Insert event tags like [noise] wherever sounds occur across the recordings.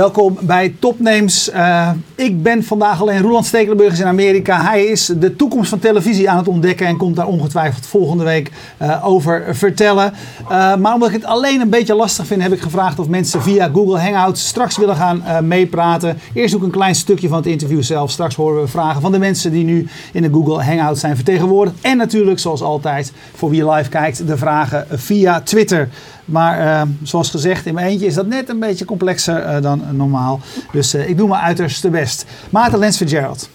Welkom bij Topnames. Uh, ik ben vandaag alleen Roland Stekelenburg in Amerika. Hij is de toekomst van televisie aan het ontdekken en komt daar ongetwijfeld volgende week uh, over vertellen. Uh, maar omdat ik het alleen een beetje lastig vind, heb ik gevraagd of mensen via Google Hangouts straks willen gaan meepraten. Eerst ook een klein stukje van het interview zelf. Straks horen we vragen van de mensen die nu in de Google Hangouts zijn vertegenwoordigd. En natuurlijk, zoals altijd, voor wie live kijkt, de vragen via Twitter. Maar uh, zoals gezegd, in mijn eentje is dat net een beetje complexer uh, dan normaal. Dus uh, ik doe mijn uiterste best. Maarten Lens Fitzgerald.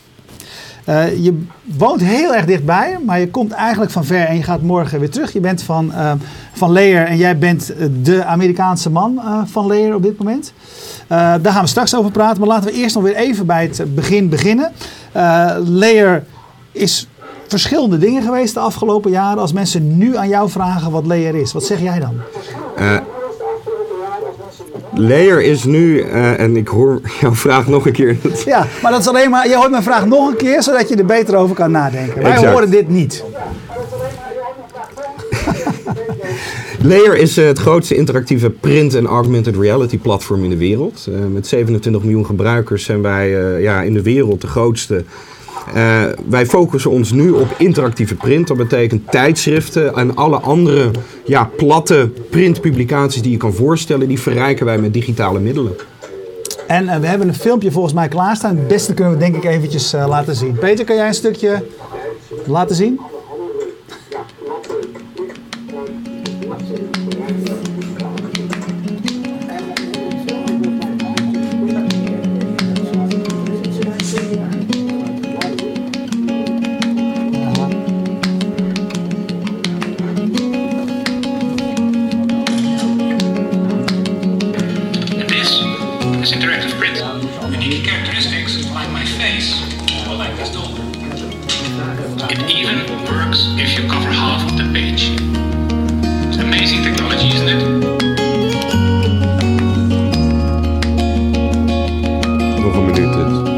je woont heel erg dichtbij, maar je komt eigenlijk van ver en je gaat morgen weer terug. Je bent van, van Leer en jij bent de Amerikaanse man van Leer op dit moment. daar gaan we straks over praten, maar laten we eerst nog weer even bij het begin beginnen. Leer is verschillende dingen geweest de afgelopen jaren. Als mensen nu aan jou vragen wat Layer is, wat zeg jij dan? Uh, Layer is nu, uh, en ik hoor [laughs] jouw vraag nog een keer. [laughs] Ja, maar dat is alleen maar, je hoort mijn vraag nog een keer, zodat je er beter over kan nadenken. Wij horen dit niet. [laughs] Layer is uh, het grootste interactieve print- en augmented reality platform in de wereld. Uh, met 27 miljoen gebruikers zijn wij ja, in de wereld de grootste uh, wij focussen ons nu op interactieve print. Dat betekent tijdschriften en alle andere ja, platte printpublicaties die je kan voorstellen, die verrijken wij met digitale middelen. En uh, we hebben een filmpje volgens mij klaarstaan. Het beste kunnen we denk ik eventjes uh, laten zien. Peter, kan jij een stukje laten zien? nog een minuut is.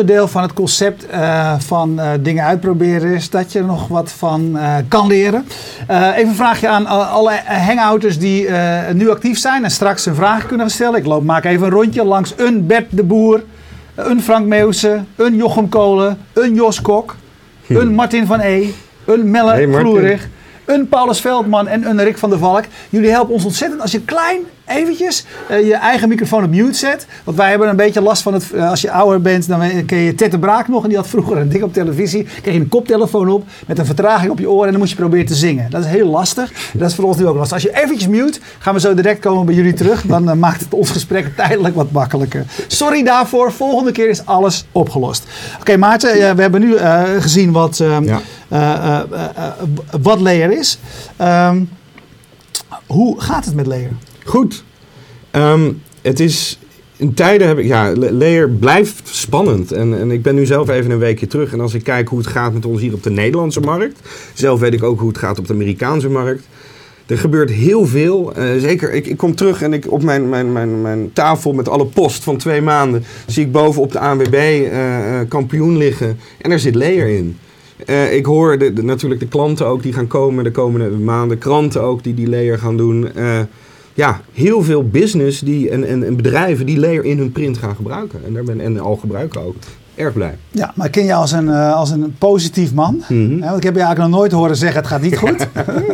Onderdeel van het concept uh, van uh, dingen uitproberen is dat je er nog wat van uh, kan leren. even een vraagje aan alle hangouters die nu actief zijn en straks een vraag kunnen stellen. Ik loop, maak even een rondje langs een Bert de Boer, een Frank Meeuwse, een Jochem Kolen, een Jos Kok, hm. een Martin van E, een Melle hey, Vloerig een Paulus Veldman en een Rick van der Valk. Jullie helpen ons ontzettend als je klein eventjes uh, je eigen microfoon op mute zet. Want wij hebben een beetje last van het, uh, als je ouder bent, dan ken je Tette Braak nog. En die had vroeger een ding op televisie. Kreeg je een koptelefoon op met een vertraging op je oren en dan moest je proberen te zingen. Dat is heel lastig. Dat is voor ons nu ook lastig. Als je eventjes mute, gaan we zo direct komen bij jullie terug. Dan uh, maakt het ons gesprek [laughs] tijdelijk wat makkelijker. Sorry daarvoor. Volgende keer is alles opgelost. Oké okay, Maarten, we hebben nu gezien wat, ehm, ja. wat layer is. Um, hoe gaat het met layer? Goed. Um, het is in tijden heb ik, ja, Layer blijft spannend. En, en ik ben nu zelf even een weekje terug. En als ik kijk hoe het gaat met ons hier op de Nederlandse markt. Zelf weet ik ook hoe het gaat op de Amerikaanse markt. Er gebeurt heel veel. Uh, zeker, ik, ik kom terug en ik op mijn, mijn, mijn, mijn tafel met alle post van twee maanden. zie ik boven op de ANWB uh, uh, kampioen liggen. En daar zit Layer in. Ik hoor de, de, natuurlijk de klanten ook die gaan komen de komende maanden. Kranten ook die die layer gaan doen. Ja, heel veel business die, en, en, en, bedrijven die layer in hun print gaan gebruiken. En, daar ben, en al gebruiken ook. Erg blij. Ja, maar ik ken je als een, uh, als een positief man. Mhm. want ik heb je eigenlijk nog nooit horen zeggen het gaat niet goed.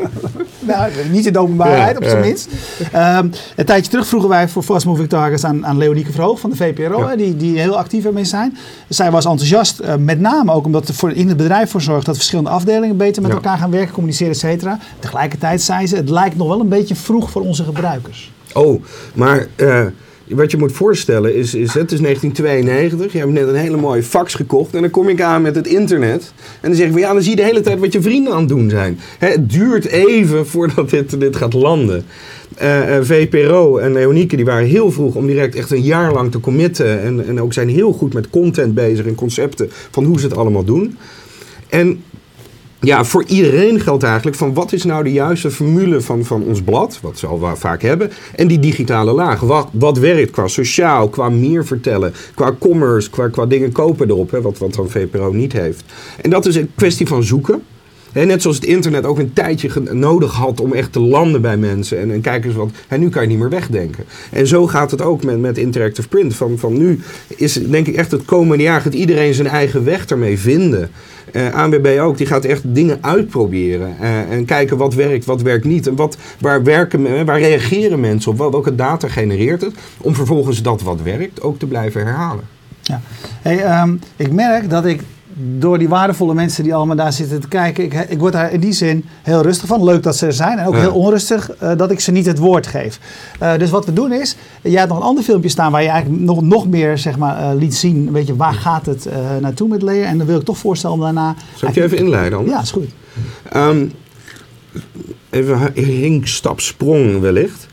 [laughs] nou, niet in de openbaarheid, op zijn minst. Um, een tijdje terug vroegen wij voor Fast Moving Targets aan, aan Leonieke Verhoog van de VPRO, die, die heel actief ermee zijn. Zij was enthousiast, uh, met name ook omdat er voor, in het bedrijf voor zorgt dat verschillende afdelingen beter met elkaar gaan werken, communiceren, et cetera. Tegelijkertijd zei ze, het lijkt nog wel een beetje vroeg voor onze gebruikers. Oh, maar uh, wat je moet voorstellen is, is, het is 1992, je hebt net een hele mooie fax gekocht en dan kom ik aan met het internet. En dan zeg ik van ja, dan zie je de hele tijd wat je vrienden aan het doen zijn. Hè, het duurt even [laughs] voordat dit, dit gaat landen. Uh, uh, VPRO en Leonieke die waren heel vroeg om direct echt een jaar lang te committen. En, en ook zijn heel goed met content bezig en concepten van hoe ze het allemaal doen. En ja, voor iedereen geldt eigenlijk van wat is nou de juiste formule van, van ons blad, wat ze al vaak hebben, en die digitale laag. Wat, wat werkt qua sociaal, qua meer vertellen, qua commerce, qua, qua dingen kopen erop, hè, wat, wat dan VPRO niet heeft. En dat is een kwestie van zoeken. Net zoals het internet ook een tijdje nodig had om echt te landen bij mensen. En, en kijk eens wat. En nu kan je niet meer wegdenken. En zo gaat het ook met, met interactive print. Van, van nu is denk ik echt het komende jaar gaat iedereen zijn eigen weg ermee vinden. Uh, ANWB ook, die gaat echt dingen uitproberen. Uh, en kijken wat werkt, wat werkt niet. En wat, waar, werken, waar reageren mensen op? Welke data genereert het? Om vervolgens dat wat werkt ook te blijven herhalen. Ja. Hey, um, ik merk dat ik door die waardevolle mensen die allemaal daar zitten te kijken, ik, ik word daar in die zin heel rustig van. Leuk dat ze er zijn. En ook Ja. heel onrustig uh, dat ik ze niet het woord geef. Uh, dus wat we doen is, jij hebt nog een ander filmpje staan waar je eigenlijk nog, nog meer zeg maar, uh, liet zien. Weet je, waar gaat het naartoe met Leer? En dan wil ik toch voorstellen om daarna... Zal ik je even inleiden? Ja, is goed. Um, even hinkstap sprong wellicht.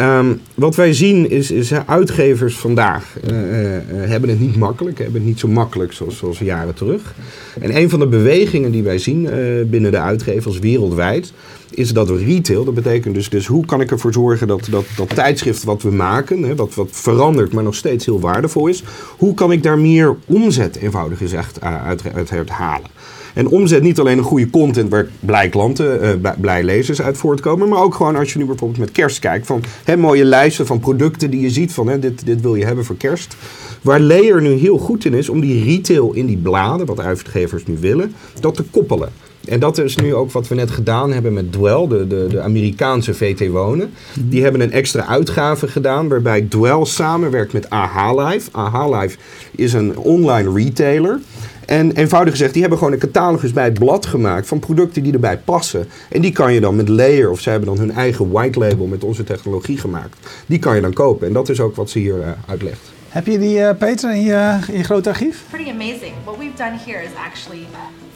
Um, wat wij zien is, is uitgevers vandaag uh, uh, hebben het niet makkelijk, hebben het niet zo makkelijk zoals, zoals jaren terug. En een van de bewegingen die wij zien binnen de uitgevers wereldwijd is dat retail, dat betekent dus, dus hoe kan ik ervoor zorgen dat dat, dat tijdschrift wat we maken, hè, wat, wat verandert maar nog steeds heel waardevol is, hoe kan ik daar meer omzet eenvoudig gezegd uit, uit halen. En omzet niet alleen een goede content waar blij klanten, uh, blij lezers uit voortkomen. Maar ook gewoon als je nu bijvoorbeeld met kerst kijkt. Van hè, mooie lijsten van producten die je ziet van hè, dit, dit wil je hebben voor kerst. Waar Layer nu heel goed in is om die retail in die bladen, wat uitgevers nu willen, dat te koppelen. En dat is nu ook wat we net gedaan hebben met Dwell, de, de, de Amerikaanse VT Wonen. Die hebben een extra uitgave gedaan waarbij Dwell samenwerkt met AH Live. AH Live is een online retailer. En eenvoudig gezegd, die hebben gewoon een catalogus bij het blad gemaakt van producten die erbij passen. En die kan je dan met Layer, of zij hebben dan hun eigen white label met onze technologie gemaakt. Die kan je dan kopen. En dat is ook wat ze hier uh, uitlegt. Heb je die, uh, Peter, in je, in je groot archief? Pretty amazing. What we've done here is actually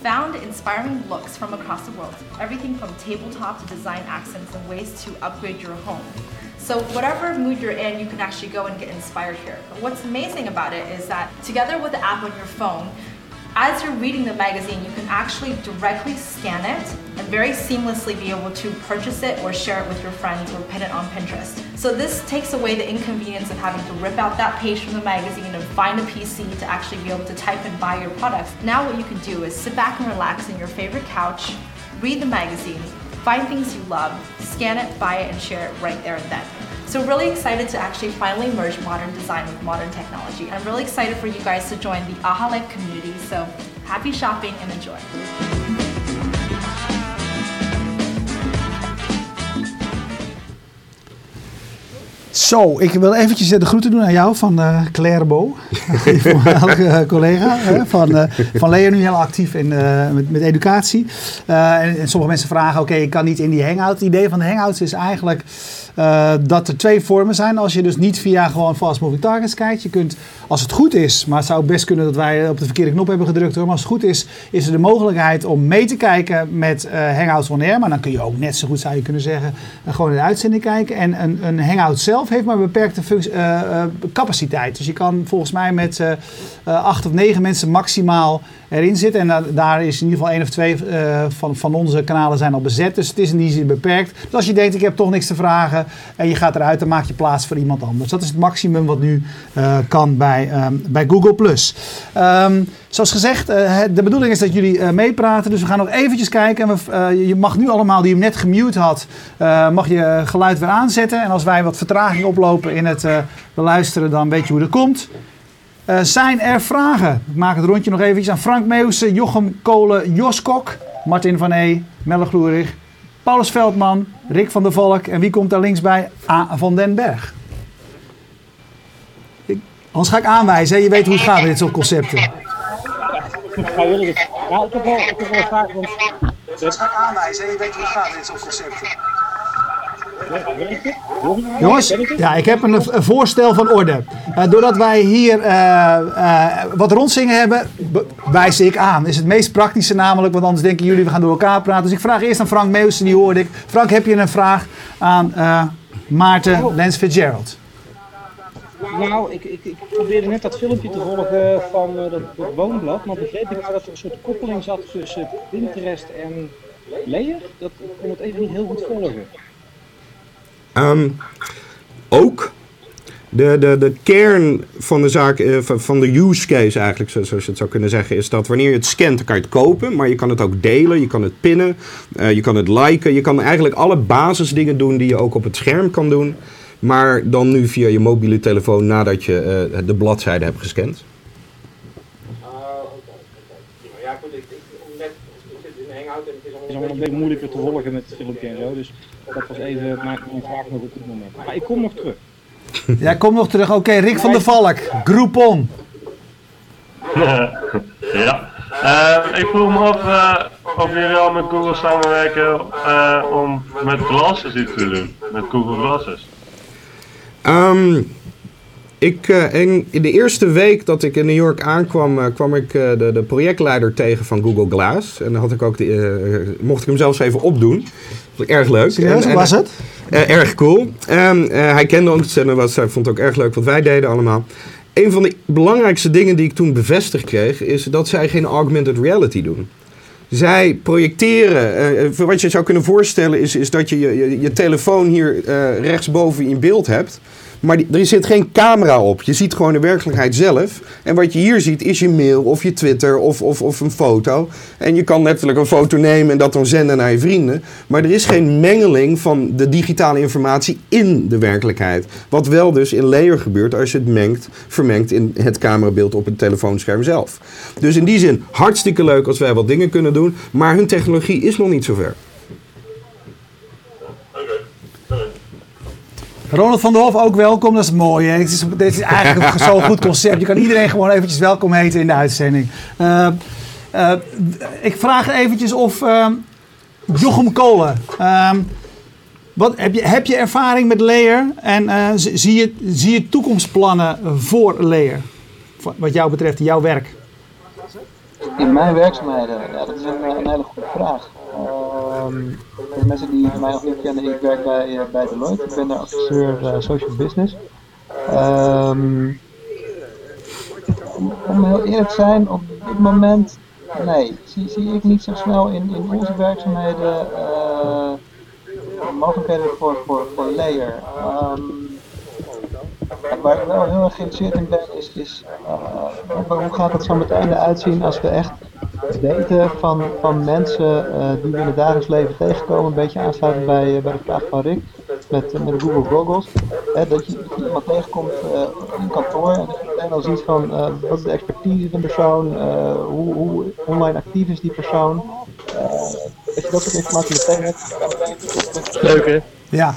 found inspiring looks from across the world. Everything from tabletop to design accents and ways to upgrade your home. So whatever mood you're in, you can actually go and get inspired here. But what's amazing about it is that together with the app on your phone, as you're reading the magazine, you can actually directly scan it and very seamlessly be able to purchase it or share it with your friends or pin it on Pinterest. So this takes away the inconvenience of having to rip out that page from the magazine and find a PC to actually be able to type and buy your products. Now what you can do is sit back and relax in your favorite couch, read the magazine, find things you love, scan it, buy it, and share it right there and then. So really excited to actually finally merge modern design with modern technology. I'm really excited for you guys to join the AHA Life community. So happy shopping and enjoy. Zo, ik wil eventjes de groeten doen aan jou van uh, Claire Bo, [laughs] uh, collega uh, van, uh, van Leo, nu heel actief in, met, met educatie. En, en, sommige mensen vragen, oké, okay, ik kan niet in die hangout. Het idee van de hangouts is eigenlijk dat er twee vormen zijn. Als je dus niet via gewoon fast moving targets kijkt. Je kunt, als het goed is, maar het zou best kunnen dat wij op de verkeerde knop hebben gedrukt hoor. Maar als het goed is, is er de mogelijkheid om mee te kijken met Hangouts on Air. Maar dan kun je ook net zo goed, zou je kunnen zeggen, gewoon in de uitzending kijken. En een, een Hangout zelf heeft maar beperkte functie, capaciteit. Dus je kan volgens mij met acht of negen mensen maximaal erin zitten. En da daar is in ieder geval één of twee van, van onze kanalen zijn al bezet. Dus het is in die zin beperkt. Dus als je denkt, ik heb toch niks te vragen en je gaat eruit, dan maak je plaats voor iemand anders. Dat is het maximum wat nu uh, kan bij, um, bij Google+. Um, zoals gezegd, uh, de bedoeling is dat jullie uh, meepraten. Dus we gaan nog eventjes kijken. Je mag nu allemaal, die hem net gemute had, mag je geluid weer aanzetten. En als wij wat vertraging oplopen in het beluisteren, dan weet je hoe dat komt. Eh, zijn er vragen? Ik maak het rondje nog eventjes aan Frank Meeuwse, Jochem Kolen, Jos Kok, Martin van E, Melle Gloerig, Paulus Veldman, Rick van der Valk en wie komt daar links bij? A. van den Berg. Ik, anders ga ik aanwijzen, hè. je weet hoe het gaat met dit soort concepten. Ja, ik heb wel, ik heb wel een vraag. Want Anders ga ik aanwijzen, hè. je weet hoe het gaat met dit soort concepten. Jongens, ja, ik heb een, een voorstel van orde. Eh, doordat wij hier eh, eh, wat rondzingen hebben, be- wijs ik aan. is het meest praktische namelijk, want anders denken jullie we gaan door elkaar praten. Dus ik vraag eerst aan Frank Meeuwsen, die hoorde ik. Frank, heb je een vraag aan Maarten Lens Fitzgerald? Nou, ik, ik, ik probeerde net dat filmpje te volgen van eh, dat, dat woonblad, maar begreep ik dat er een soort koppeling zat tussen Pinterest en Layer? Dat kon het even niet heel goed volgen. Ehm, ook de, de, de kern van de zaak, eh, van, de use case eigenlijk, zo- zoals je het zou kunnen zeggen, is dat wanneer je het scant, kan je het kopen, maar je kan het ook delen, je kan het pinnen, eh, je kan het liken, je kan eigenlijk alle basisdingen doen die je ook op het scherm kan doen, maar dan nu via je mobiele telefoon nadat je eh, de bladzijde hebt gescand. Ja, goed, ik, ik, net, ik zit in Hangout allemaal een beetje moeilijker te volgen met het filmpje en zo, dus dat was even mijn, mijn vraag nog op dit moment. Maar ik kom nog terug. [laughs] Ja, kom nog terug. Oké, Rick van der Valk, Groupon. [laughs] ja. Eh, ik vroeg me af eh, of jullie al met Google samenwerken eh, om met glasses iets te doen. Met Google Glasses. Ehm, ik, eh, in de eerste week dat ik in New York aankwam, eh, kwam ik eh, de, de projectleider tegen van Google Glass. En dan had ik ook de, mocht ik hem zelfs even opdoen. Vond ik erg leuk. Serieus, En- was het? erg cool. Ehm, eh, hij kende ons en was, hij vond het ook erg leuk wat wij deden allemaal. Een van de belangrijkste dingen die ik toen bevestigd kreeg, is dat zij geen augmented reality doen. Zij projecteren. eh, wat je zou kunnen voorstellen is, is dat je je, je, je telefoon hier rechtsboven in beeld hebt. Maar er zit geen camera op. Je ziet gewoon de werkelijkheid zelf. En wat je hier ziet is je mail of je Twitter of, of, of een foto. En je kan letterlijk een foto nemen en dat dan zenden naar je vrienden. Maar er is geen mengeling van de digitale informatie in de werkelijkheid. Wat wel dus in layer gebeurt als je het mengt, vermengt in het camerabeeld op het telefoonscherm zelf. Dus in die zin hartstikke leuk als wij wat dingen kunnen doen. Maar hun technologie is nog niet zover. Ronald van der Hof, ook welkom. Dat is mooi. Hè? Is, dit is eigenlijk zo'n goed concept. Je kan iedereen gewoon eventjes welkom heten in de uitzending. Eh, eh, ik vraag eventjes of ehm, Jochem Kolen. ehm, wat, heb, je, heb je ervaring met Layer? En eh, zie, je, zie je toekomstplannen voor? Wat- Wat jou betreft, jouw werk. In mijn werkzaamheden, ja, dat is een, een hele goede vraag. Ehm, voor de mensen die mij nog niet kennen, ik werk bij, eh, bij Deloitte. Ik ben daar adviseur eh, social business. Ehm, om, om heel eerlijk te zijn, op dit moment, nee, zie, zie ik niet zo snel in, in onze werkzaamheden eh, mogelijkheden voor, voor, voor layer. Ehm, Waar ik wel heel erg geïnteresseerd in ben, is, is uh, hoe gaat het zo meteen eruit zien als we echt weten van, van mensen uh, die we in het dagelijks leven tegenkomen, een beetje aansluitend bij, uh, bij de vraag van Rick, met, met de Google Goggles. Hè, dat, je, iemand tegenkomt in kantoor en meteen al ziet van wat is de expertise van de persoon, hoe, hoe online actief is die persoon. dat je dat soort informatie meteen hebt. Leuk hè? Ja.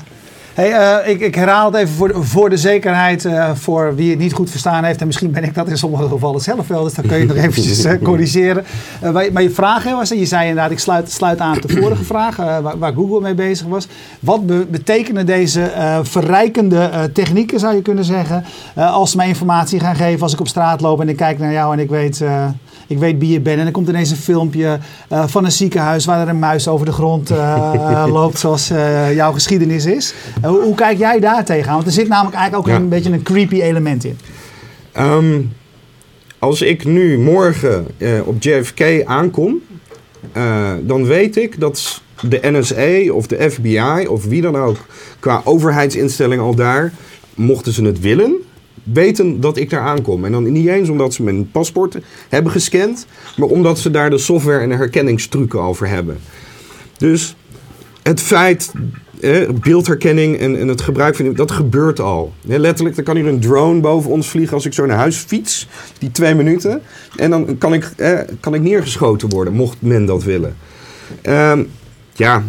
Hey, uh, ik, ik, herhaal het even voor de, voor de zekerheid, uh, voor wie het niet goed verstaan heeft. En misschien ben ik dat in sommige gevallen zelf wel, dus dan kun je het nog eventjes uh, [laughs] corrigeren. maar je vraag was, je zei inderdaad, ik sluit, sluit aan op de vorige vraag, waar, waar, Google mee bezig was. Wat be, betekenen deze verrijkende technieken, zou je kunnen zeggen, als ze mij informatie gaan geven als ik op straat loop en ik kijk naar jou en ik weet... ik weet wie je bent. En dan komt ineens een filmpje uh, van een ziekenhuis waar er een muis over de grond uh, [laughs] loopt, zoals uh, jouw geschiedenis is. Hoe, hoe, kijk jij daar tegenaan? Want er zit namelijk eigenlijk ook ja. een beetje een creepy element in. Um, als ik nu morgen op JFK aankom, dan weet ik dat de NSA of de FBI of wie dan ook qua overheidsinstelling al daar, mochten ze het willen, weten dat ik daar aankom. En dan niet eens omdat ze mijn paspoort hebben gescand, maar omdat ze daar de software en de over hebben. Dus het feit, eh, beeldherkenning en, en het gebruik van dat gebeurt al. Letterlijk, dan kan hier een drone boven ons vliegen als ik zo naar huis fiets, die twee minuten. En dan kan ik, kan ik neergeschoten worden, mocht men dat willen. Ehm, ja,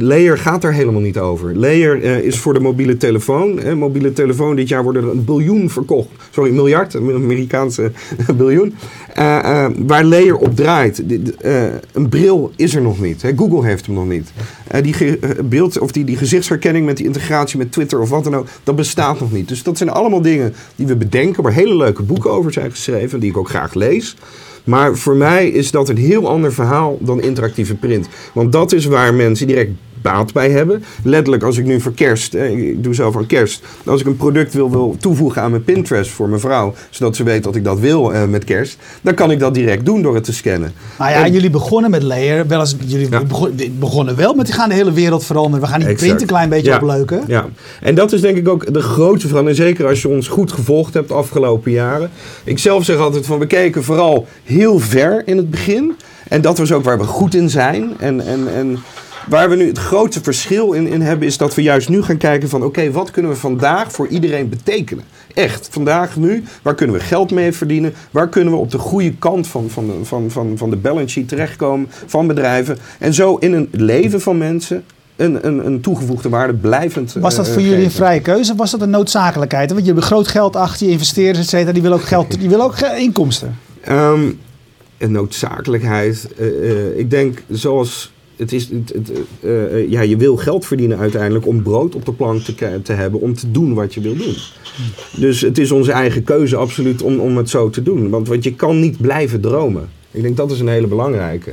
Layer gaat er helemaal niet over. Layer eh, is voor de mobiele telefoon. Hè, mobiele telefoon, dit jaar worden er een biljoen verkocht. Sorry, miljard, een Amerikaanse [laughs] biljoen. Eh, eh, waar Layer op draait. Eh, een bril is er nog niet. Hè. Google heeft hem nog niet. Eh, die, eh, beeld, of die, die gezichtsherkenning met die integratie met Twitter of wat dan ook, dat bestaat nog niet. Dus dat zijn allemaal dingen die we bedenken, waar hele leuke boeken over zijn geschreven, die ik ook graag lees. Maar voor mij is dat een heel ander verhaal dan interactieve print. Want dat is waar mensen direct baat bij hebben. Letterlijk, als ik nu voor kerst, eh, ik doe zelf aan kerst, als ik een product wil, wil toevoegen aan mijn Pinterest voor mijn vrouw, zodat ze weet dat ik dat wil eh, met kerst, dan kan ik dat direct doen door het te scannen. Nou ja, En- jullie begonnen met Layer. Wel eens, jullie Ja. begonnen wel met, die gaan de hele wereld veranderen. We gaan die Exact. print een klein beetje Ja. opleuken. Ja, en dat is denk ik ook de grootste verandering. Zeker als je ons goed gevolgd hebt de afgelopen jaren. Ik zelf zeg altijd van we keken vooral heel ver in het begin. En dat was ook waar we goed in zijn. En, en, en waar we nu het grootste verschil in, in hebben is dat we juist nu gaan kijken van oké, wat kunnen we vandaag voor iedereen betekenen? Echt, vandaag nu, waar kunnen we geld mee verdienen? Waar kunnen we op de goede kant van, van, de, van, van, van de balance sheet terechtkomen van bedrijven? En zo in een leven van mensen een, een, een toegevoegde waarde blijvend Was dat eh, voor jullie een vrije keuze of was dat een noodzakelijkheid? Want je hebt groot geld achter je investeerders, et cetera. Die willen ook geld, [laughs] die willen ook ge- inkomsten. Ehm, een noodzakelijkheid. eh, eh, ik denk zoals. Het is, het, eh, eh, ja, je wil geld verdienen uiteindelijk om brood op de plank te, te hebben. Om te doen wat je wil doen. Dus het is onze eigen keuze absoluut om, om het zo te doen. Want, want je kan niet blijven dromen. Ik denk dat is een hele belangrijke.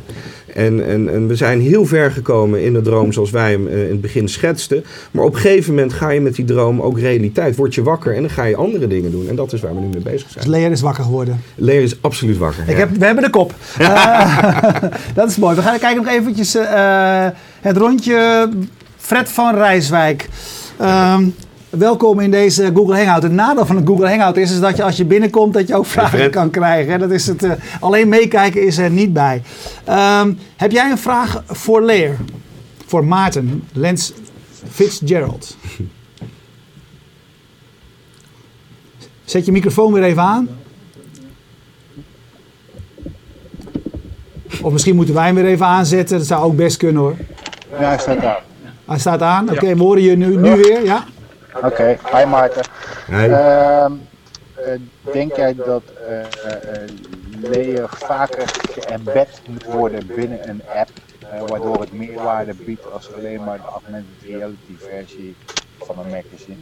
En, en, en we zijn heel ver gekomen in de droom zoals wij hem eh, in het begin schetsten. Maar op een gegeven moment ga je met die droom ook realiteit. Word je wakker en dan ga je andere dingen doen. En dat is waar we nu mee bezig Dus zijn. Layer is wakker geworden. Leer is absoluut wakker. Ik ja. heb, we hebben de kop. [laughs] Eh, [laughs] dat is mooi. We gaan kijken nog eventjes eh, het rondje. Fred van Rijswijk. Ehm, welkom in deze Google Hangout. Het nadeel van een Google Hangout is, is dat je als je binnenkomt dat je ook vragen kan krijgen. hè. Dat is het, eh, alleen meekijken is er niet bij. Ehm, heb jij een vraag voor Leer? Voor Maarten Lens Fitzgerald. Zet je microfoon weer even aan. Of misschien moeten wij hem weer even aanzetten. Dat zou ook best kunnen hoor. Ja, hij staat daar. Hij staat aan. Oké, we horen je nu, nu weer. Ja? Oké, hi Maarten. Hey. Ehm, eh, denk jij dat eh eh, layer vaker geëmbed moet worden binnen een app, eh, waardoor het meerwaarde biedt als alleen maar de augmented reality versie van een magazine?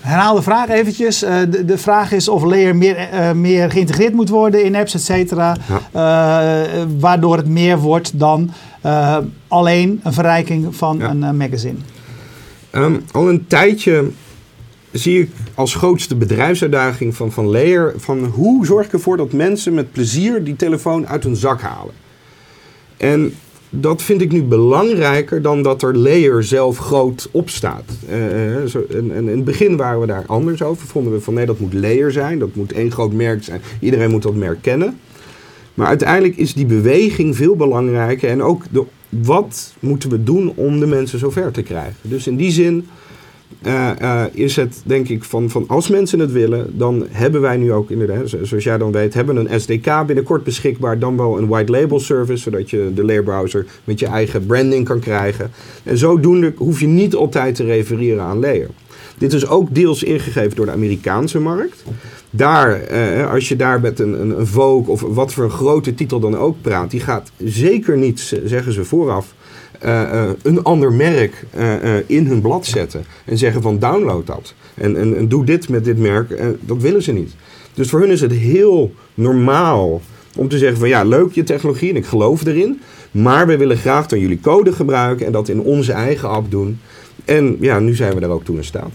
Herhaal de vraag eventjes. Eh, de, de vraag is of Layer meer, eh, meer geïntegreerd moet worden in apps, et cetera. Eh, waardoor het meer wordt dan eh, alleen een verrijking van Ja. een magazine. Ehm, al een tijdje zie ik als grootste bedrijfsuitdaging van, van Layer... van hoe zorg ik ervoor dat mensen met plezier die telefoon uit hun zak halen. En dat vind ik nu belangrijker dan dat er Layer zelf groot op staat. Eh, eh, zo, in het begin waren we daar anders over. Vonden we van nee, dat moet Layer zijn. Dat moet één groot merk zijn. Iedereen moet dat merk kennen. Maar uiteindelijk is die beweging veel belangrijker. En ook de, wat moeten we doen om de mensen zover te krijgen. Dus in die zin eh, eh, is het denk ik van, van als mensen het willen, dan hebben wij nu ook inderdaad, zo- zoals jij dan weet, hebben een SDK binnenkort beschikbaar. Dan wel een white label service, zodat je de Layer browser met je eigen branding kan krijgen. En zodoende hoef je niet altijd te refereren aan Layer. Dit is ook deels ingegeven door de Amerikaanse markt. Daar, eh, als je daar met een, een, een Vogue of wat voor een grote titel dan ook praat, die gaat zeker niet, zeggen ze vooraf, eh, eh, een ander merk eh, in hun blad zetten. En zeggen van download dat. En, en, doe dit met dit merk. Dat willen ze niet. Dus voor hun is het heel normaal om te zeggen van ja, leuk je technologie en ik geloof erin. Maar we willen graag dan jullie code gebruiken en dat in onze eigen app doen. En ja, nu zijn we daar ook toe in staat.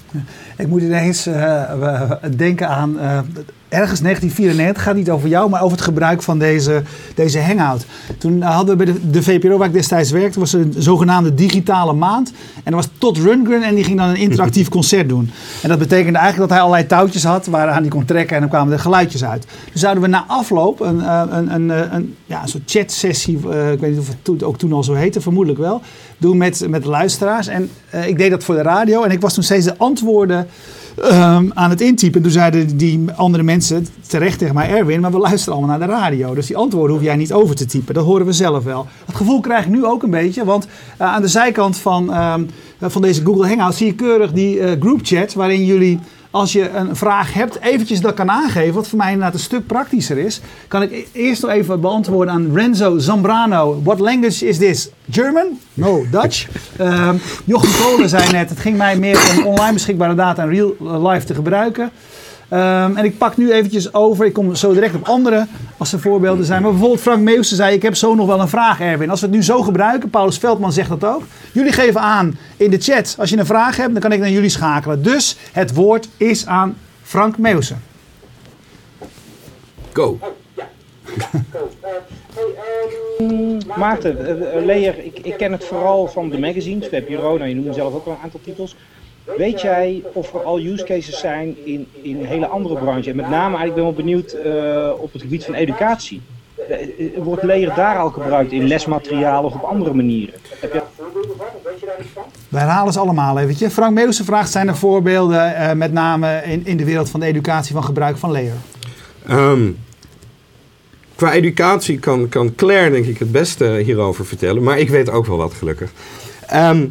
Ik moet ineens eh, denken aan eh, ergens 1994, gaat niet over jou, maar over het gebruik van deze, deze hangout. Toen hadden we bij de, de VPRO, waar ik destijds werkte, was een zogenaamde digitale maand. En er was Todd Rundgren en die ging dan een interactief [laughs] concert doen. En dat betekende eigenlijk dat hij allerlei touwtjes had waaraan hij kon trekken en dan kwamen er geluidjes uit. Dus zouden we na afloop een, eh, een, een, een, een, ja, een soort chatsessie, eh, ik weet niet of het toen, ook toen al zo heette, vermoedelijk wel, doen met, met luisteraars. En eh, ik deed dat voor de radio en ik was toen steeds de antwoorden ehm, aan het intypen. Toen zeiden die andere mensen terecht tegen mij, Erwin, maar we luisteren allemaal naar de radio. Dus die antwoorden hoef jij niet over te typen. Dat horen we zelf wel. Dat gevoel krijg ik nu ook een beetje, want eh, aan de zijkant van, ehm, eh, van deze Google Hangout zie je keurig die eh group chat waarin jullie als je een vraag hebt, eventjes dat kan aangeven, wat voor mij inderdaad een stuk praktischer is, kan ik e- eerst nog even beantwoorden aan Renzo Zambrano. What language is this? German? No, Dutch. [laughs] Ehm Jochem Kolen zei net, het ging mij meer om online beschikbare data en real life te gebruiken. Ehm, en ik pak nu eventjes over, ik kom zo direct op andere als er voorbeelden zijn. Maar bijvoorbeeld Frank Meeuwse zei, ik heb zo nog wel een vraag Erwin. Als we het nu zo gebruiken, Paulus Veldman zegt dat ook. Jullie geven aan in de chat, als je een vraag hebt, dan kan ik naar jullie schakelen. Dus het woord is aan Frank Meeuwse. Go. Maarten, eh, eh, Leer, ik, ik ken het vooral van de magazines, VPRO, nou je noemde zelf ook al een aantal titels. Weet jij of er al use cases zijn in, in een hele andere branche? En met name eigenlijk ben ik wel benieuwd eh, op het gebied van educatie. Eh, eh, Wordt Leer daar al gebruikt in lesmateriaal of op andere manieren? Heb je... We herhalen ze allemaal eventjes. Frank Meeuwse vraagt, zijn er voorbeelden, eh, met name in, in de wereld van de educatie, van gebruik van leer? Ehm, qua educatie kan, kan Claire denk ik het beste hierover vertellen. Maar ik weet ook wel wat gelukkig. Ehm,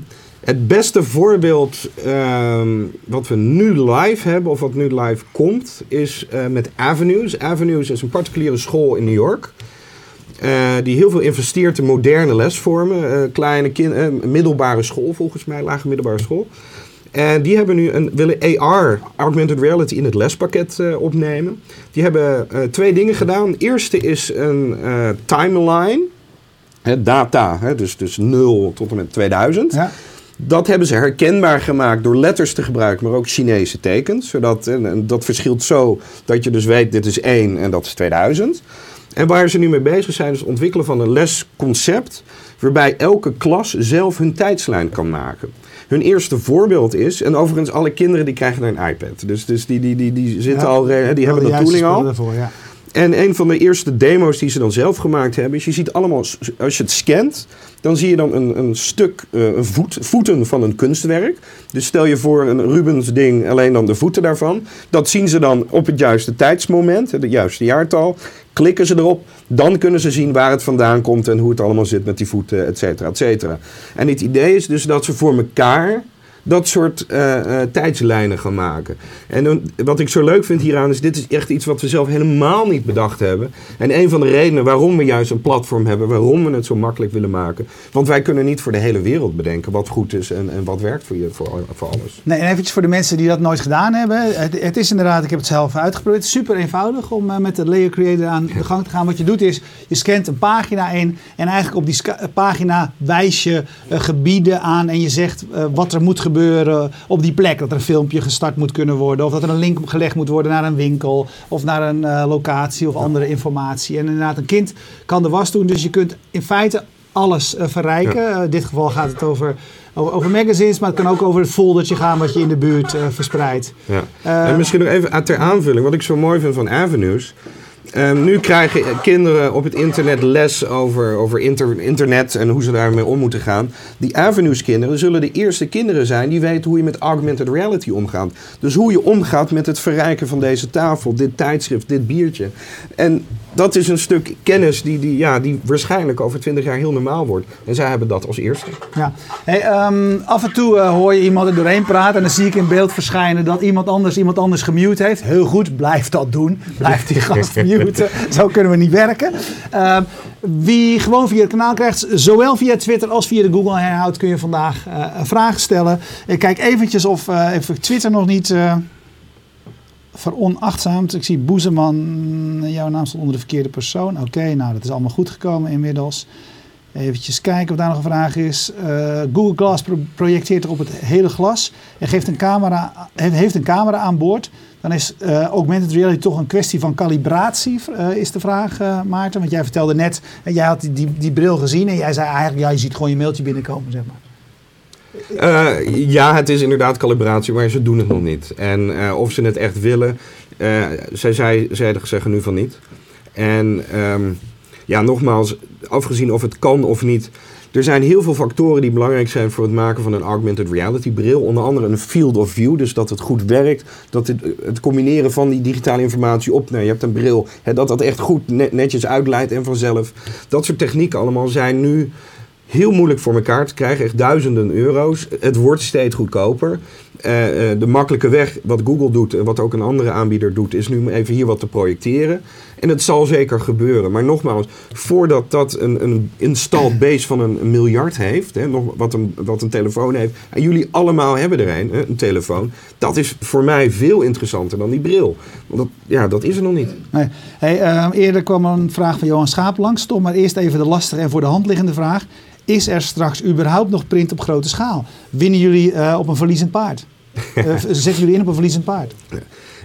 het beste voorbeeld ehm, wat we nu live hebben, of wat nu live komt, is eh, met Avenues. Avenues is een particuliere school in New York. eh, die heel veel investeert in moderne lesvormen. eh, kleine kind, middelbare school volgens mij, lage middelbare school. En die hebben nu een, willen AR, augmented reality, in het lespakket opnemen. Die hebben twee dingen gedaan. Het eerste is een timeline. Hè, data, dus, dus 0 tot en met 2000. Ja. Dat hebben ze herkenbaar gemaakt door letters te gebruiken, maar ook Chinese tekens. Zodat, en, en dat verschilt zo dat je dus weet, dit is 1 en dat is 2000. En waar ze nu mee bezig zijn, is het ontwikkelen van een lesconcept... waarbij elke klas zelf hun tijdslijn kan maken. Hun eerste voorbeeld is, en overigens alle kinderen die krijgen een iPad. Dus, dus die, die, die, die zitten Ja. al, die hebben de tooling al. daarvoor, ja. En een van de eerste demo's die ze dan zelf gemaakt hebben, is je ziet allemaal, als je het scant, dan zie je dan een, een stuk, eh, een voet, voeten van een kunstwerk. Dus stel je voor een Rubens ding, alleen dan de voeten daarvan. Dat zien ze dan op het juiste tijdsmoment, het juiste jaartal. Klikken ze erop, dan kunnen ze zien waar het vandaan komt en hoe het allemaal zit met die voeten, et cetera, et cetera. En het idee is dus dat ze voor elkaar dat soort eh, eh, tijdslijnen gaan maken. En dan, wat ik zo leuk vind hieraan is, dit is echt iets wat we zelf helemaal niet bedacht hebben. En een van de redenen waarom we juist een platform hebben, waarom we het zo makkelijk willen maken. Want wij kunnen niet voor de hele wereld bedenken wat goed is en, en wat werkt voor, je, voor, voor alles. Nee, en eventjes voor de mensen die dat nooit gedaan hebben. Het, het is inderdaad, ik heb het zelf uitgeprobeerd. Super eenvoudig om eh, met de Layer Creator aan de gang te gaan. Wat je doet is, je scant een pagina in. En eigenlijk op die pagina wijs je gebieden aan. En je zegt wat er moet gebeuren op die plek. Dat er een filmpje gestart moet kunnen worden. Of dat er een link gelegd moet worden naar een winkel. Of naar een eh, locatie of andere informatie. En inderdaad, een kind kan de was doen. Dus je kunt in feite alles eh, verrijken. Eh, in dit geval gaat het over, over, over magazines. Maar het kan ook over het foldertje gaan wat je in de buurt verspreidt. Ja. En misschien nog even ter aanvulling, wat ik zo mooi vind van Avenues. Ehm, nu krijgen kinderen op het internet les over, over inter- internet en hoe ze daarmee om moeten gaan. Die Avenues kinderen zullen de eerste kinderen zijn die weten hoe je met augmented reality omgaat. Dus hoe je omgaat met het verrijken van deze tafel, dit tijdschrift, dit biertje. En dat is een stuk kennis die, die, ja, die waarschijnlijk over 20 jaar heel normaal wordt. En zij hebben dat als eerste. Ja. Hey, ehm, af en toe eh, hoor je iemand er doorheen praten en dan zie ik in beeld verschijnen dat iemand anders iemand anders gemute heeft. Heel goed, blijf dat doen. Blijf die gast muten. [laughs] [laughs] Zo kunnen we niet werken. Ehm, wie gewoon via het kanaal krijgt, zowel via Twitter als via de Google Hangout kun je vandaag eh, vragen stellen. Ik kijk eventjes of eh, even Twitter nog niet eh veronachtzaamd. Ik zie Boezeman, jouw naam stond onder de verkeerde persoon. Oké, nou dat is allemaal goed gekomen inmiddels. Eventjes kijken of daar nog een vraag is. Eh, Google Glass pro- projecteert er op het hele glas en geeft een camera, heeft een camera aan boord. Dan is eh, augmented reality toch een kwestie van calibratie, eh, is de vraag, eh, Maarten. Want jij vertelde net, en jij had die, die, die bril gezien en jij zei eigenlijk, ja, je ziet gewoon je mailtje binnenkomen, zeg maar. Ja, het is inderdaad calibratie, maar ze doen het nog niet. En of ze het echt willen, zij, zij, zeggen nu van niet. En ehm, ja, nogmaals, afgezien of het kan of niet. Er zijn heel veel factoren die belangrijk zijn voor het maken van een augmented reality bril. Onder andere een field of view, dus dat het goed werkt. Dat het, het combineren van die digitale informatie op, nou, je hebt een bril, hè, dat dat echt goed net- netjes uitleidt en vanzelf. Dat soort technieken allemaal zijn nu heel moeilijk voor elkaar te krijgen. Echt duizenden euro's. Het wordt steeds goedkoper. Eh, eh, de makkelijke weg, wat Google doet en wat ook een andere aanbieder doet, is nu even hier wat te projecteren. En het zal zeker gebeuren. Maar nogmaals, voordat dat een, een installed base van een, miljard heeft, hè, nog wat, een, wat een telefoon heeft, en jullie allemaal hebben er een, hè, een telefoon, dat is voor mij veel interessanter dan die bril. Want dat, ja, dat is er nog niet. Nee. Hey, eh, eerder kwam een vraag van Johan Schaap langs. Toch maar eerst even de lastige en voor de hand liggende vraag. Is er straks überhaupt nog print op grote schaal? Winnen jullie eh, op een verliezend paard? [laughs] Eh, zetten jullie in op een verliezend paard?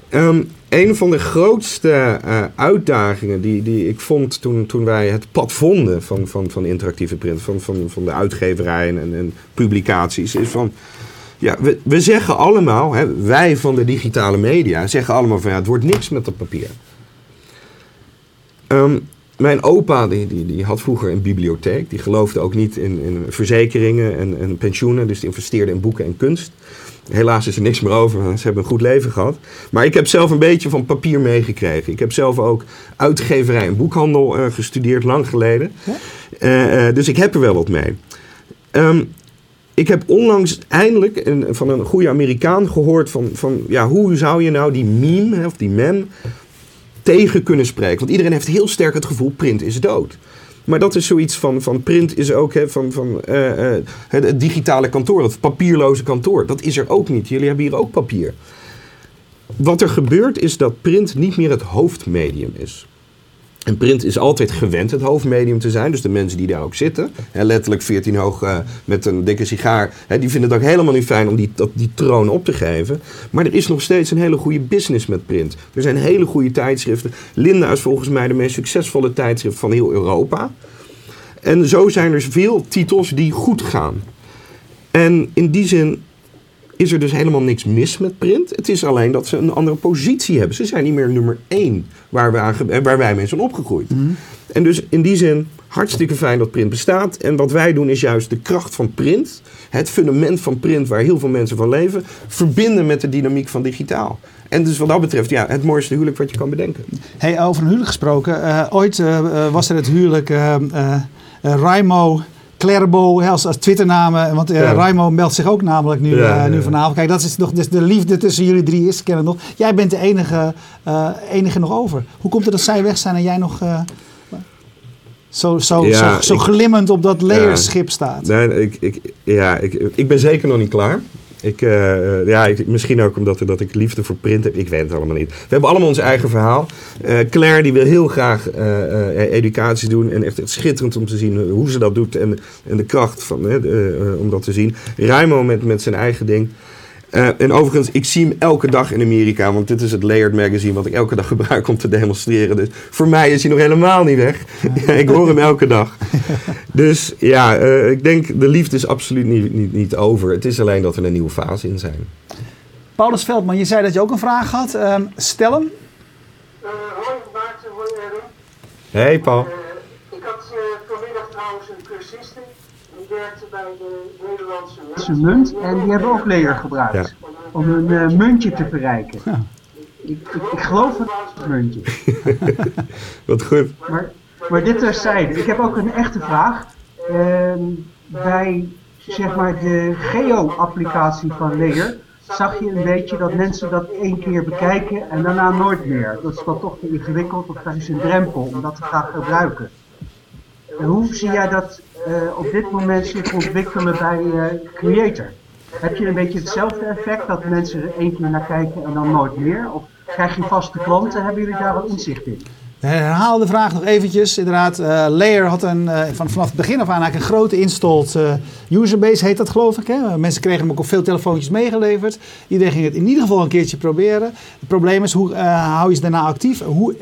Ehm, een van de grootste eh, uitdagingen die, die ik vond toen, toen wij het pad vonden van, van, van interactieve print, van, van, van de uitgeverijen en, en publicaties, is van. Ja, we, we zeggen allemaal, hè, wij van de digitale media zeggen allemaal van ja, het wordt niks met dat papier. Ehm, mijn opa die, die, die had vroeger een bibliotheek. Die geloofde ook niet in, in verzekeringen en, en pensioenen. Dus die investeerde in boeken en kunst. Helaas is er niks meer over. Ze hebben een goed leven gehad. Maar ik heb zelf een beetje van papier meegekregen. Ik heb zelf ook uitgeverij en boekhandel eh, gestudeerd, lang geleden. Eh, eh, dus ik heb er wel wat mee. Ehm, ik heb onlangs eindelijk een, van een goede Amerikaan gehoord van, van ja, hoe zou je nou die meme hè, of die mem tegen kunnen spreken. Want iedereen heeft heel sterk het gevoel print is dood. Maar dat is zoiets van, van print is ook hè, van, van eh, eh, het, het digitale kantoor, het papierloze kantoor. Dat is er ook niet. Jullie hebben hier ook papier. Wat er gebeurt is dat print niet meer het hoofdmedium is. En print is altijd gewend het hoofdmedium te zijn. Dus de mensen die daar ook zitten, hè, letterlijk 14 hoog eh, met een dikke sigaar, hè, die vinden het ook helemaal niet fijn om die, dat, die troon op te geven. Maar er is nog steeds een hele goede business met print. Er zijn hele goede tijdschriften. Linda is volgens mij de meest succesvolle tijdschrift van heel Europa. En zo zijn er veel titels die goed gaan. En in die zin is er dus helemaal niks mis met print. Het is alleen dat ze een andere positie hebben. Ze zijn niet meer nummer één waar, we aan, waar wij mee zijn opgegroeid. En dus in die zin hartstikke fijn dat print bestaat. En wat wij doen is juist de kracht van print, het fundament van print waar heel veel mensen van leven, verbinden met de dynamiek van digitaal. En dus wat dat betreft, ja, het mooiste huwelijk wat je kan bedenken. Hey, over een huwelijk gesproken. eh, ooit eh, eh, was er het huwelijk eh, Raimo Clerbo hè, als, als Twitternamen. Want eh Ja. Raimo meldt zich ook namelijk nu, Ja, eh, nu vanavond. Kijk, dat is nog dus de liefde tussen jullie drie is, kennen nog. Jij bent de enige, eh, enige nog over. Hoe komt het dat zij weg zijn en jij nog zo, zo, Ja, zo, zo glimmend op dat Ja. leerschip staat? Nee, ik, ik, ja, ik, ik ben zeker nog niet klaar. Ik, eh, ja, ik, misschien ook omdat dat ik liefde voor print heb. Ik weet het allemaal niet. We hebben allemaal ons eigen verhaal. Eh, Claire die wil heel graag eh, eh, educatie doen. En echt, echt schitterend om te zien hoe ze dat doet. En, en de kracht van, eh, om dat te zien. Raimo met, met zijn eigen ding. Eh, en overigens, ik zie hem elke dag in Amerika. Want dit is het Layered Magazine wat ik elke dag [laughs] gebruik om te demonstreren. Dus voor mij is hij nog helemaal niet weg. Ja, [laughs] ik hoor hem elke dag. [laughs] Dus ja, eh, ik denk de liefde is absoluut niet, niet, niet over. Het is alleen dat we een nieuwe fase in zijn. Paulus Veldman, je zei dat je ook een vraag had. Ehm, stel hem. Eh, hoi Maarten, hoi. Hey Paul. Eh, ik had eh, vanmiddag trouwens een cursiste. Die werkte bij de Nederlandse munt en die hebben ook layer gebruikt. Ja. Om een eh, muntje te verrijken. Ik, ik, ik geloof het muntje. [laughs] Wat goed. Maar, maar dit terzijde. Ik heb ook een echte vraag. Ehm, bij zeg maar de geo-applicatie van Layer zag je een beetje dat mensen dat één keer bekijken en daarna nooit meer. Dat is dan toch te ingewikkeld of daar is een drempel om dat te gaan gebruiken. En hoe zie jij dat eh, op dit moment zich ontwikkelen bij eh, Creator? Heb je een beetje hetzelfde effect dat mensen er één keer naar kijken en dan nooit meer? Of krijg je vaste klanten? Hebben jullie daar wat inzicht in? We herhalen de vraag nog eventjes. Inderdaad, eh Layer had een, eh, van, vanaf het begin af aan eigenlijk een grote installed eh, userbase, heet dat geloof ik. Hè? Mensen kregen hem ook op veel telefoontjes meegeleverd. Iedereen ging het in ieder geval een keertje proberen. Het probleem is, hoe hou je ze daarna actief? Hoe,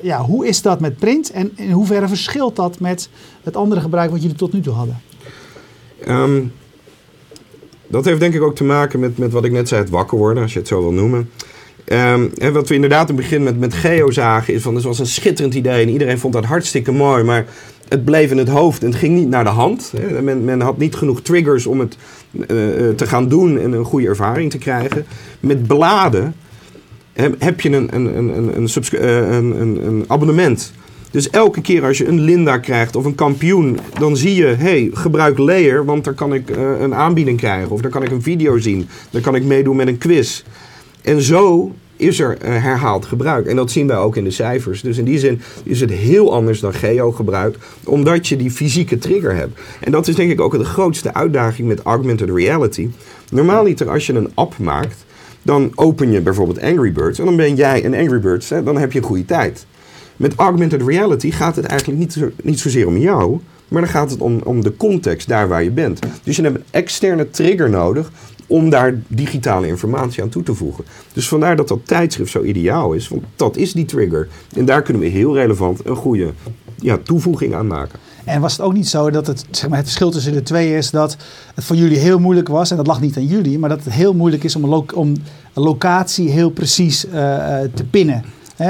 ja, hoe is dat met print en in hoeverre verschilt dat met het andere gebruik wat jullie tot nu toe hadden? Ehm, dat heeft denk ik ook te maken met, met wat ik net zei, het wakker worden, als je het zo wil noemen. Ehm, en wat we inderdaad in het begin met, met Geo zagen, is van het was een schitterend idee en iedereen vond dat hartstikke mooi, maar het bleef in het hoofd en het ging niet naar de hand. Hè. Men, men had niet genoeg triggers om het eh, eh, te gaan doen en een goede ervaring te krijgen. Met bladen heb je een, eh, een, een, een abonnement. Dus elke keer als je een Linda krijgt of een kampioen, dan zie je, hey, gebruik Layer, want daar kan ik een aanbieding krijgen. Of daar kan ik een video zien. Dan kan ik meedoen met een quiz. En zo is er eh, herhaald gebruik. En dat zien wij ook in de cijfers. Dus in die zin is het heel anders dan geo-gebruik, omdat je die fysieke trigger hebt. En dat is denk ik ook de grootste uitdaging met augmented reality. Normaaliter als je een app maakt, dan open je bijvoorbeeld Angry Birds en dan ben jij een Angry Birds, hè, dan heb je een goede tijd. Met augmented reality gaat het eigenlijk niet, niet zozeer om jou, maar dan gaat het om, om de context daar waar je bent. Dus je hebt een externe trigger nodig om daar digitale informatie aan toe te voegen. Dus vandaar dat dat tijdschrift zo ideaal is, want dat is die trigger. En daar kunnen we heel relevant een goede ja, toevoeging aan maken. En was het ook niet zo dat het, zeg maar, het verschil tussen de twee is dat het voor jullie heel moeilijk was, en dat lag niet aan jullie, maar dat het heel moeilijk is om lo- locatie heel precies eh, eh, te pinnen.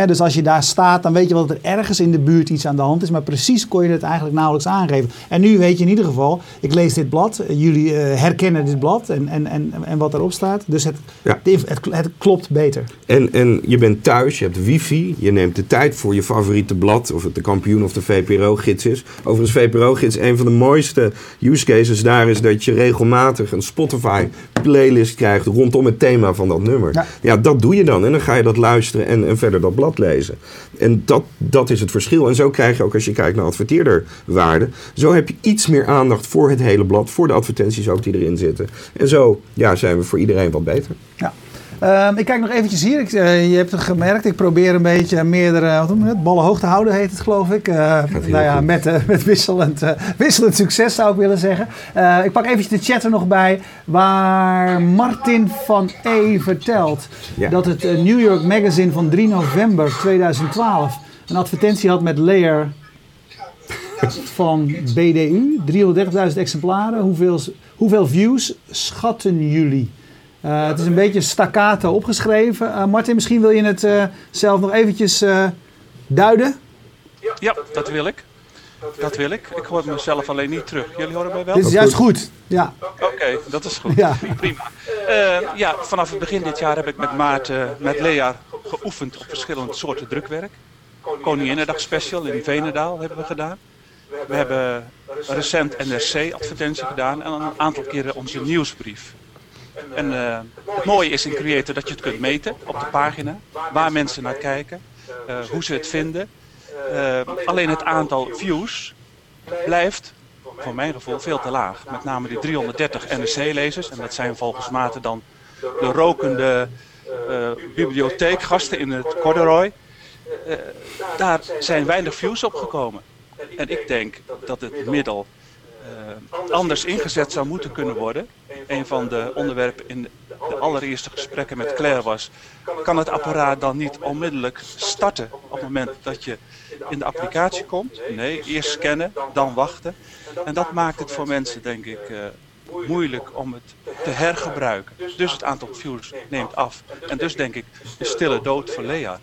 Dus als je daar staat, dan weet je wel dat er ergens in de buurt iets aan de hand is, maar precies kon je het eigenlijk nauwelijks aangeven. En nu weet je in ieder geval, ik lees dit blad, eh, jullie eh, herkennen dit blad en, en, en, en wat erop staat, dus het, Ja. het, het, het klopt beter. En, en je bent thuis, je hebt wifi, je neemt de tijd voor je favoriete blad, of het de kampioen of de VPRO-gids is. Overigens, VPRO-gids, een van de mooiste use cases daar is dat je regelmatig een Spotify-playlist krijgt rondom het thema van dat nummer. Ja. Ja. dat doe je dan en dan ga je dat luisteren en, en verder dat blad lezen. En dat, dat is het verschil. En zo krijg je ook, als je kijkt naar adverteerderwaarde, zo heb je iets meer aandacht voor het hele blad, voor de advertenties ook die erin zitten. En zo ja, zijn we voor iedereen wat beter. Ja. Ehm, ik kijk nog eventjes hier. Ik, eh, je hebt het gemerkt. Ik probeer een beetje meerdere wat noem je het, ballen hoog te houden, heet het geloof ik. Heel nou ja, goed. met, eh, met wisselend, wisselend succes zou ik willen zeggen. Ik pak eventjes de chat er nog bij. Waar Martin van E vertelt Ja. dat het New York Magazine van 3 november 2012 een advertentie had met Layer van BDU. 330.000 exemplaren. Hoeveel, hoeveel views schatten jullie? Eh, het is een beetje staccato opgeschreven. Eh, Martin, misschien wil je het eh, zelf nog eventjes duiden? Ja, dat wil ik. Dat wil ik. Ik hoor mezelf alleen niet terug. Jullie horen mij wel? Dit is juist goed. Ja, Oké, dat is goed. Ja. Prima. Ja, vanaf het begin dit jaar heb ik met Maarten, met Lea geoefend op verschillende soorten drukwerk. Koninginnedag special in Venendaal hebben we gedaan. We hebben recent NRC-advertentie gedaan en een aantal keren onze nieuwsbrief. En eh, het mooie is in Creator dat je het kunt meten op de pagina, waar mensen naar kijken, eh, hoe ze het vinden. Eh, alleen het aantal views blijft, voor mijn gevoel, veel te laag. Met name die 330 NRC-lezers, en dat zijn volgens Maarten dan de rokende bibliotheekgasten in het corduroy. Daar zijn weinig views op gekomen. En ik denk dat het middel eh, anders ingezet zou moeten kunnen worden. Een van de onderwerpen in de allereerste gesprekken met Claire was: kan het apparaat dan niet onmiddellijk starten op het moment dat je in de applicatie komt? Nee, eerst scannen, dan wachten. En dat maakt het voor mensen, denk ik, eh, moeilijk om het te hergebruiken. Dus het aantal views neemt af. En dus denk ik de stille dood voor Lea.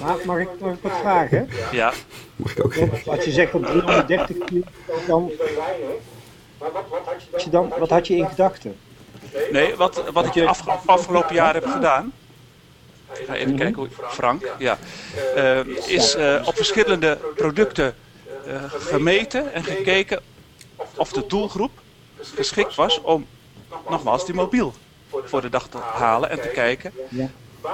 Maar mag ik nog wat vragen? Ja, Mag ik ook Want als je zegt op 330 views, dan, als je dan, wat had je in gedachten? Nee, wat, wat ik af, afgelopen jaar heb gedaan. Ik ga even kijken hoe Frank, ja. eh, is eh, op verschillende producten eh, gemeten en gekeken of de doelgroep geschikt was om nogmaals die mobiel voor de dag te halen en te kijken.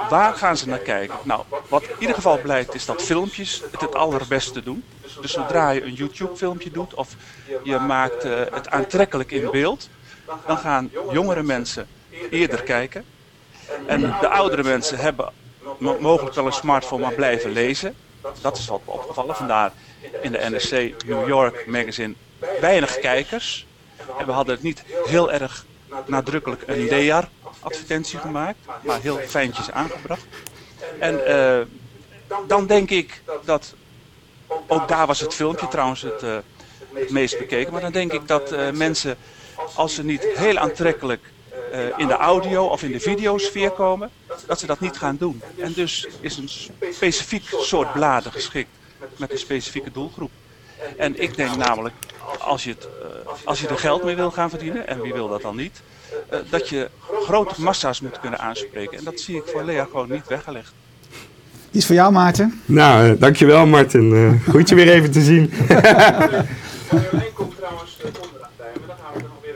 Waar gaan ze naar kijken? Nou, wat in ieder geval blijkt is dat filmpjes het het allerbeste doen. Dus zodra je een YouTube filmpje doet of je maakt eh, het aantrekkelijk in beeld, dan gaan jongere mensen eerder kijken. En de oudere mensen hebben mo- mogelijk wel een smartphone, maar blijven lezen. Dat is wat opgevallen. Vandaar in de NRC New York magazine weinig kijkers. En we hadden het niet heel erg nadrukkelijk een Lear advertentie gemaakt, maar heel fijntjes aangebracht. En eh, dan denk ik dat, ook daar was het filmpje trouwens het, eh, meest bekeken, maar dan denk ik dat eh, mensen, als ze niet heel aantrekkelijk in de audio of in de videosfeer komen, dat ze dat niet gaan doen. En dus is een specifiek soort bladen geschikt met een specifieke doelgroep. En ik denk namelijk, als je, het, als je er geld mee wil gaan verdienen, en wie wil dat dan niet, eh, dat je grote massa's moet kunnen aanspreken. En dat zie ik voor Lea gewoon niet weggelegd. Die is voor jou, Maarten. Nou, eh, dankjewel Martin. Eh, goed je weer even te zien. [laughs]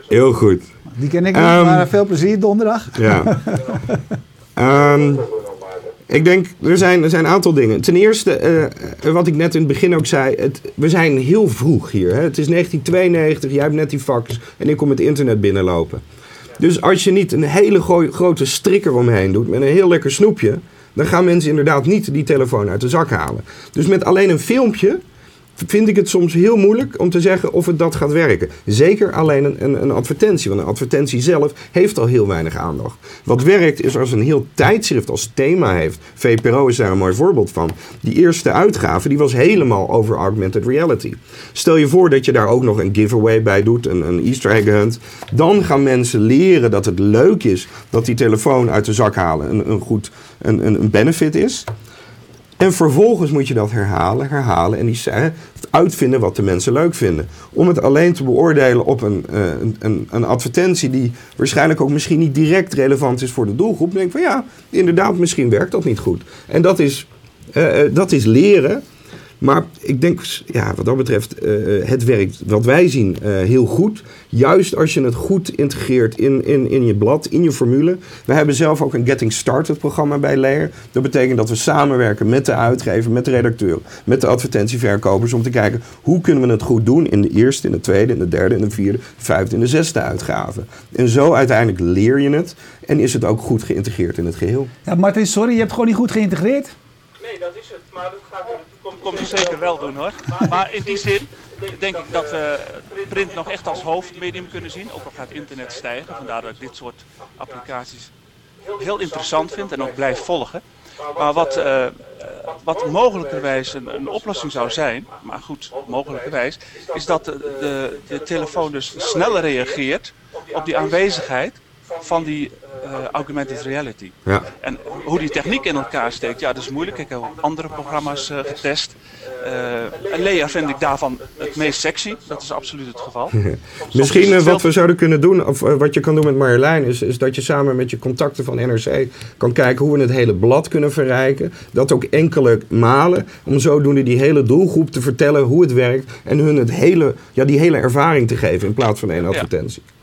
Heel goed. Die ken ik niet, Ehm, maar veel plezier donderdag. Ja. [laughs] Ehm, ik denk, er zijn, er zijn een aantal dingen. Ten eerste, eh, wat ik net in het begin ook zei, het, we zijn heel vroeg hier. Hè? Het is 1992, jij hebt net die fax en ik kom het internet binnenlopen. Dus als je niet een hele grote strikker omheen doet met een heel lekker snoepje, dan gaan mensen inderdaad niet die telefoon uit de zak halen. Dus met alleen een filmpje vind ik het soms heel moeilijk om te zeggen of het dat gaat werken. Zeker alleen een, een, een advertentie, want een advertentie zelf heeft al heel weinig aandacht. Wat werkt is als een heel tijdschrift als thema heeft. VPRO is daar een mooi voorbeeld van. Die eerste uitgave die was helemaal over augmented reality. Stel je voor dat je daar ook nog een giveaway bij doet, een, een easter egg hunt. Dan gaan mensen leren dat het leuk is dat die telefoon uit de zak halen een, een goed een, een, benefit is. En vervolgens moet je dat herhalen, herhalen en die uitvinden wat de mensen leuk vinden. Om het alleen te beoordelen op een, eh, een, een, een advertentie die waarschijnlijk ook misschien niet direct relevant is voor de doelgroep. Denk ik van ja, inderdaad, misschien werkt dat niet goed. En dat is, eh, eh, dat is leren. Maar ik denk, ja, wat dat betreft, eh, het werkt wat wij zien eh, heel goed. Juist als je het goed integreert in, in, in je blad, in je formule. We hebben zelf ook een Getting Started programma bij Layer. Dat betekent dat we samenwerken met de uitgever, met de redacteur, met de advertentieverkopers. Om te kijken hoe kunnen we het goed doen in de eerste, in de tweede, in de derde, in de vierde, vijfde en de zesde uitgave. En zo uiteindelijk leer je het en is het ook goed geïntegreerd in het geheel. Ja, Martin, sorry, je hebt gewoon niet goed geïntegreerd. Nee, dat is het. Maar dat gaat in de toekomst komt zeker wel doen hoor. Maar in die zin denk ik dat we print nog echt als hoofdmedium kunnen zien. Ook al gaat internet stijgen. Vandaar dat ik dit soort applicaties heel interessant vind en ook blijf volgen. Maar wat, eh, eh, wat mogelijkerwijs een, een oplossing zou zijn, maar goed, mogelijkerwijs, is dat de, de, de telefoon dus sneller reageert op die aanwezigheid van die eh, augmented reality. Ja. En hoe die techniek in elkaar steekt, ja, dat is moeilijk. Ik heb andere programma's eh, getest. En Lea vind ik daarvan het meest sexy. Dat is absoluut het geval. [laughs] Misschien het wat we zouden kunnen doen, of wat je kan doen met Marjolein, is, is dat je samen met je contacten van NRC kan kijken hoe we het hele blad kunnen verrijken. Dat ook enkele malen, om zodoende die hele doelgroep te vertellen hoe het werkt en hun het hele, ja, die hele ervaring te geven in plaats van één advertentie. Ja,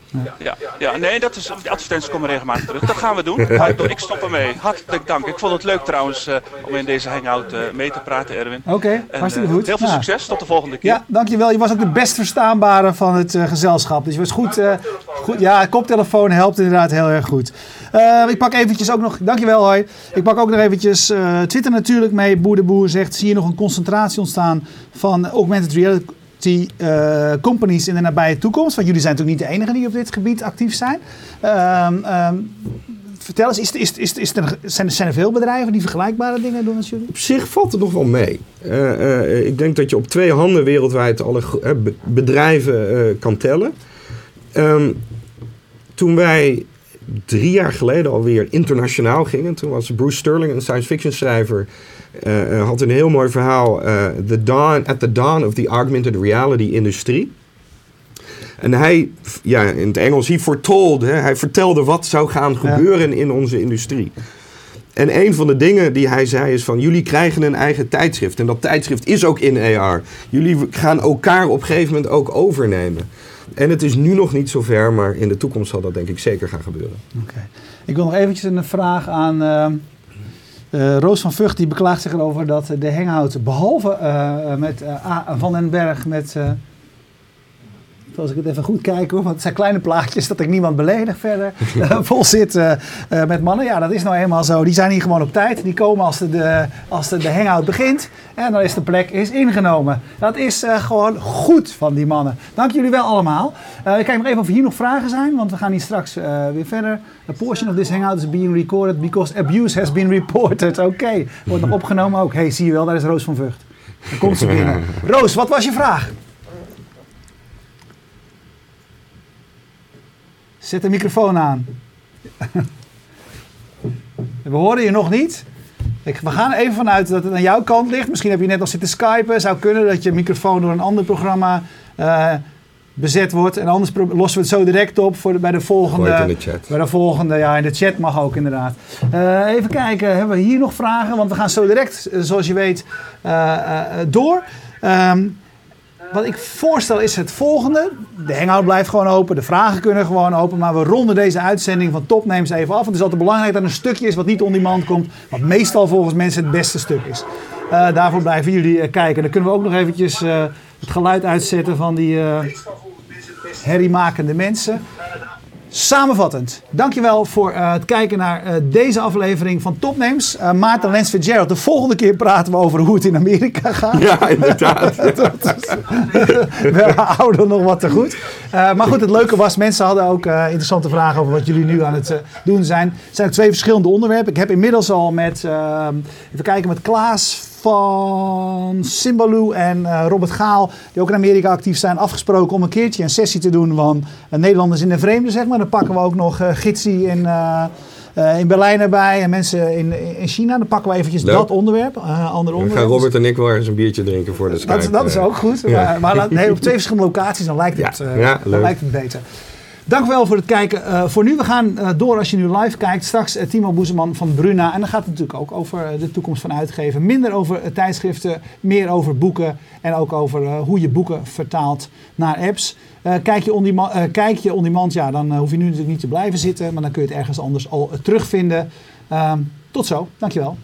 ja, nee, dat is, die advertenties komen regelmatig terug. Dat gaan we doen. [laughs] Ik, stop ermee. Hartelijk dank. Ik vond het leuk trouwens eh, om in deze hangout eh, mee te praten, Erwin. Oké, hartstikke eh, goed. Heel veel Nou. succes. Tot de volgende keer. Ja, dankjewel. Je was ook de best verstaanbare van het eh, gezelschap. Dus je was goed, eh, goed. Ja, koptelefoon helpt inderdaad heel erg goed. Eh, ik pak eventjes ook nog... Dankjewel, hoi. Ik pak ook nog eventjes eh, Twitter natuurlijk mee. Boer de Boer zegt... Zie je nog een concentratie ontstaan van augmented reality eh, companies in de nabije toekomst? Want jullie zijn natuurlijk niet de enigen die op dit gebied actief zijn. Ehm, ehm, vertel eens, is, is, is, is zijn, er, zijn er veel bedrijven die vergelijkbare dingen doen als jullie? Op zich valt het nog wel mee. Eh, eh, ik denk dat je op twee handen wereldwijd alle bedrijven kan tellen. Ehm, toen wij drie jaar geleden alweer internationaal gingen, toen was Bruce Sterling, een science fiction schrijver, eh, had een heel mooi verhaal. eh, the dawn, at the dawn of the augmented reality industrie. En hij, ja, in het Engels, hij foretold, hè, hij vertelde wat zou gaan gebeuren in onze industrie. En een van de dingen die hij zei is van jullie krijgen een eigen tijdschrift. En dat tijdschrift is ook in AR. Jullie gaan elkaar op een gegeven moment ook overnemen. En het is nu nog niet zover, maar in de toekomst zal dat denk ik zeker gaan gebeuren. Oké. Ik wil nog eventjes een vraag aan eh, eh, Roos van Vught. Die beklaagt zich erover dat de hangout, behalve eh, met eh, Van den Berg, met... Als ik het even goed kijk hoor, want het zijn kleine plaatjes dat ik niemand beledig verder. eh, [laughs] vol zit eh, eh, met mannen. Ja, dat is nou eenmaal zo. Die zijn hier gewoon op tijd. Die komen als de, de, als de, de hangout begint. En dan is de plek is ingenomen. Dat is gewoon goed van die mannen. Dank jullie wel allemaal. Ik kijk nog even of hier nog vragen zijn, want we gaan hier straks weer verder. A portion of this hangout is being recorded because abuse has been reported. Oké, wordt nog opgenomen ook. hey, zie je wel, daar is Roos van Vught. Dan komt ze binnen. [laughs] Roos, wat was je vraag? Zet de microfoon aan. We horen je nog niet. Ik, we gaan even vanuit dat het aan jouw kant ligt. Misschien heb je net nog zitten skypen. Zou kunnen dat je microfoon door een ander programma eh, bezet wordt. En anders lossen we het zo direct op voor de, bij de volgende. Gooi het in de chat. Bij de volgende, ja, in de chat mag ook inderdaad. Eh, even kijken, hebben we hier nog vragen? Want we gaan zo direct, eh, zoals je weet, door. Ehm, wat ik voorstel is het volgende. De hangout blijft gewoon open, de vragen kunnen gewoon open. Maar we ronden deze uitzending van Topnames even af. Want het is altijd belangrijk dat er een stukje is wat niet on-demand komt. Wat meestal volgens mensen het beste stuk is. Eh, daarvoor blijven jullie eh, kijken. Dan kunnen we ook nog eventjes eh, het geluid uitzetten van die herriemakende mensen. Samenvattend, dankjewel voor eh, het kijken naar eh, deze aflevering van Topnames. Eh Maarten Lens Fitzgerald, de volgende keer praten we over hoe het in Amerika gaat. Ja, inderdaad. [laughs] [laughs] we houden nog wat te goed. Maar goed, het leuke was, mensen hadden ook interessante vragen over wat jullie nu aan het doen zijn. Het zijn twee verschillende onderwerpen. Ik heb inmiddels al met, eh, even kijken, met Klaas van Simbaloo en eh, Robert Gaal, die ook in Amerika actief zijn, afgesproken om een keertje een sessie te doen van eh, Nederlanders in de vreemde, zeg maar. Dan pakken we ook nog eh Gitsi in... in Berlijn erbij en mensen in, in China. Dan pakken we eventjes Leuk. dat onderwerp. ander Dan onderwerp. gaan Robert en ik wel eens een biertje drinken voor de Skype. Dat, dat is ook goed. Ja. Maar, maar [laughs] nee, op twee verschillende locaties, dan lijkt het, Ja, ja, dan lijkt het beter. Dank wel voor het kijken. eh, voor nu, we gaan eh, door als je nu live kijkt. Straks eh, Timo Boezeman van Bruna. En dan gaat het natuurlijk ook over de toekomst van uitgeven. Minder over tijdschriften, meer over boeken. En ook over hoe je boeken vertaalt naar apps. Kijk, je on demand, kijk je ja, dan hoef je nu natuurlijk niet te blijven zitten. Maar dan kun je het ergens anders al terugvinden. Ehm, tot zo, dankjewel.